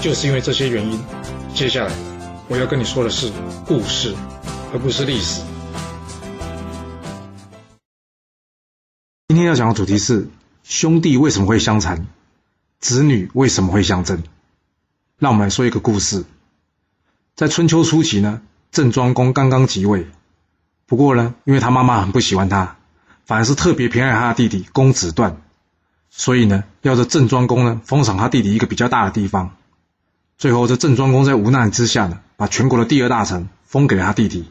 就是因为这些原因，接下来我要跟你说的是故事，而不是历史。今天要讲的主题是兄弟为什么会相残，子女为什么会相争。让我们来说一个故事。在春秋初期呢，郑庄公刚刚即位，不过呢，因为他妈妈很不喜欢他，反而是特别偏爱他的弟弟公子段，所以呢，要这郑庄公呢封赏他弟弟一个比较大的地方。最后，这郑庄公在无奈之下呢，把全国的第二大臣封给了他弟弟。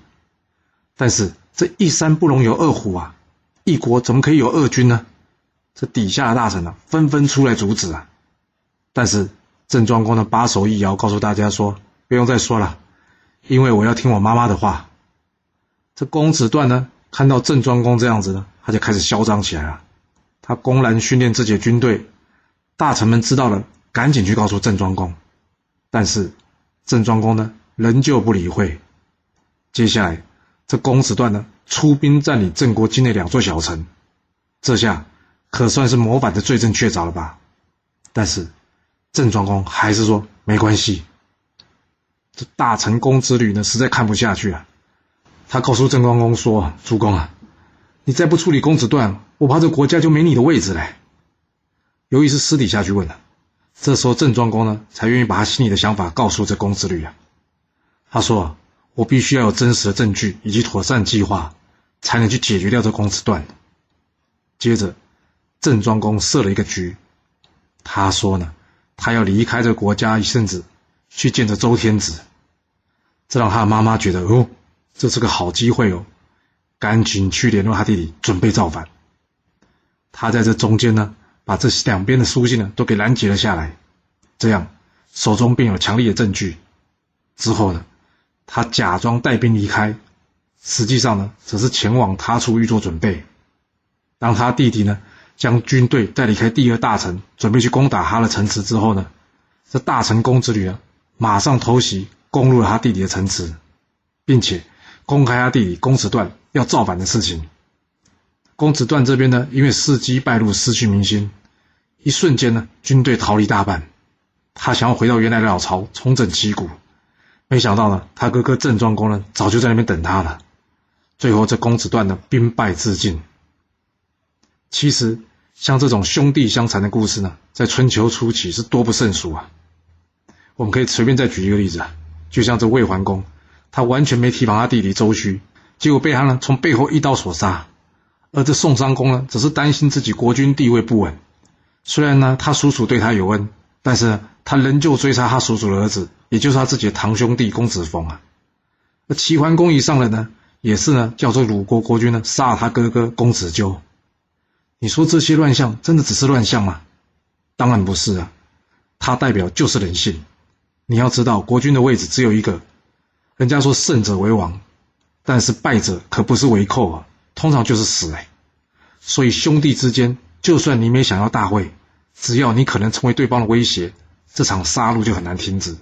但是这一山不容有二虎啊，一国怎么可以有二君呢？这底下的大臣呢，纷纷出来阻止啊。但是郑庄公呢，把手一摇，告诉大家说：“不用再说了，因为我要听我妈妈的话。”这公子段呢，看到郑庄公这样子呢，他就开始嚣张起来了。他公然训练自己的军队，大臣们知道了，赶紧去告诉郑庄公。但是，郑庄公呢，仍旧不理会。接下来，这公子段呢，出兵占领郑国境内两座小城，这下可算是模板的罪证确凿了吧？但是，郑庄公还是说没关系。这大臣公子吕呢，实在看不下去了。他告诉郑庄公说：“主公啊，你再不处理公子段，我怕这国家就没你的位置了。”由于是私底下去问的。这时候，郑庄公呢，才愿意把他心里的想法告诉这公子吕啊。他说：“我必须要有真实的证据以及妥善计划，才能去解决掉这公子段。”接着，郑庄公设了一个局。他说呢，他要离开这国家一阵子，去见着周天子。这让他的妈妈觉得哦，这是个好机会哦，赶紧去联络他弟弟，准备造反。他在这中间呢。把这两边的书信呢都给拦截了下来，这样手中便有强力的证据。之后呢，他假装带兵离开，实际上呢只是前往他处预做准备。当他弟弟呢将军队带离开第二大城，准备去攻打他的城池之后呢，这大成公子吕呢马上偷袭攻入了他弟弟的城池，并且公开他弟弟公子段要造反的事情。公子段这边呢，因为伺机败露，失去民心，一瞬间呢，军队逃离大半。他想要回到原来的老巢，重整旗鼓，没想到呢，他哥哥郑庄公呢，早就在那边等他了。最后，这公子段呢，兵败自尽。其实，像这种兄弟相残的故事呢，在春秋初期是多不胜数啊。我们可以随便再举一个例子啊，就像这魏桓公，他完全没提防他弟弟周须，结果被他呢从背后一刀所杀。而这宋襄公呢，只是担心自己国君地位不稳。虽然呢，他叔叔对他有恩，但是他仍旧追杀他叔叔的儿子，也就是他自己的堂兄弟公子封啊。那齐桓公一上来呢，也是呢，叫做鲁国国君呢，杀了他哥哥公子纠。你说这些乱象真的只是乱象吗？当然不是啊，它代表就是人性。你要知道，国君的位置只有一个，人家说胜者为王，但是败者可不是为寇啊。通常就是死哎，所以兄弟之间，就算你没想要大会，只要你可能成为对方的威胁，这场杀戮就很难停止。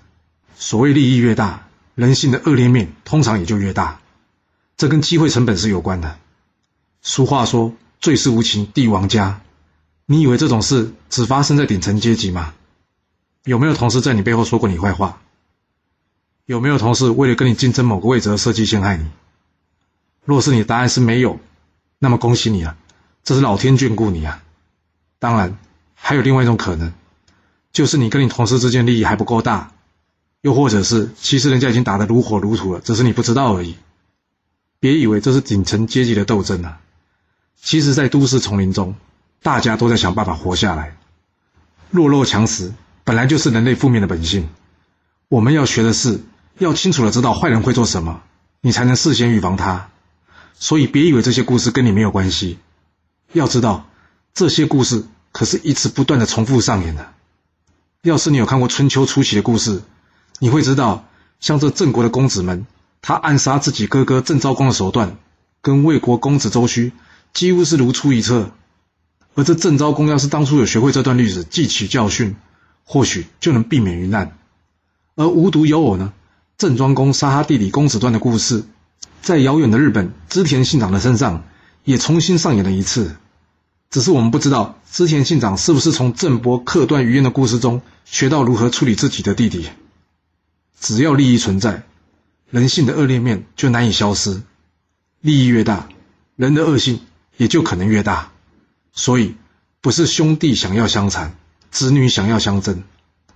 所谓利益越大，人性的恶劣面通常也就越大，这跟机会成本是有关的。俗话说“最是无情帝王家”，你以为这种事只发生在顶层阶级吗？有没有同事在你背后说过你坏话？有没有同事为了跟你竞争某个位置而设计陷害你？若是你的答案是没有，那么恭喜你啊，这是老天眷顾你啊。当然，还有另外一种可能，就是你跟你同事之间利益还不够大，又或者是其实人家已经打得如火如荼了，只是你不知道而已。别以为这是顶层阶级的斗争啊，其实，在都市丛林中，大家都在想办法活下来。弱肉强食本来就是人类负面的本性，我们要学的是要清楚的知道坏人会做什么，你才能事先预防他。所以，别以为这些故事跟你没有关系。要知道，这些故事可是一直不断的重复上演的。要是你有看过春秋初期的故事，你会知道，像这郑国的公子们，他暗杀自己哥哥郑昭公的手段，跟魏国公子周须几乎是如出一辙。而这郑昭公要是当初有学会这段历史，记取教训，或许就能避免于难。而无独有偶呢，郑庄公杀他弟弟公子端的故事，在遥远的日本织田信长的身上也重新上演了一次。只是我们不知道织田信长是不是从郑伯克段于鄢的故事中学到如何处理自己的弟弟。只要利益存在，人性的恶劣面就难以消失。利益越大，人的恶性也就可能越大。所以，不是兄弟想要相残，子女想要相争，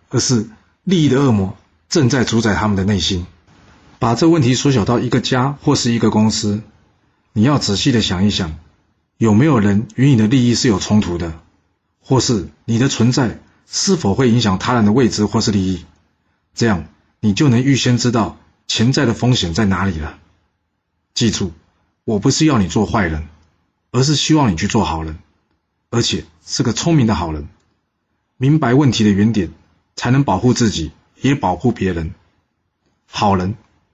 而是利益的恶魔正在主宰他们的内心。把这问题缩小到一个家或是一个公司，你要仔细的想一想。有没有人与你的利益是有冲突的，或是你的存在是否会影响他人的位置或是利益？这样你就能预先知道潜在的风险在哪里了。记住，我不是要你做坏人，而是希望你去做好人，而且是个聪明的好人。明白问题的原点，才能保护自己，也保护别人。好人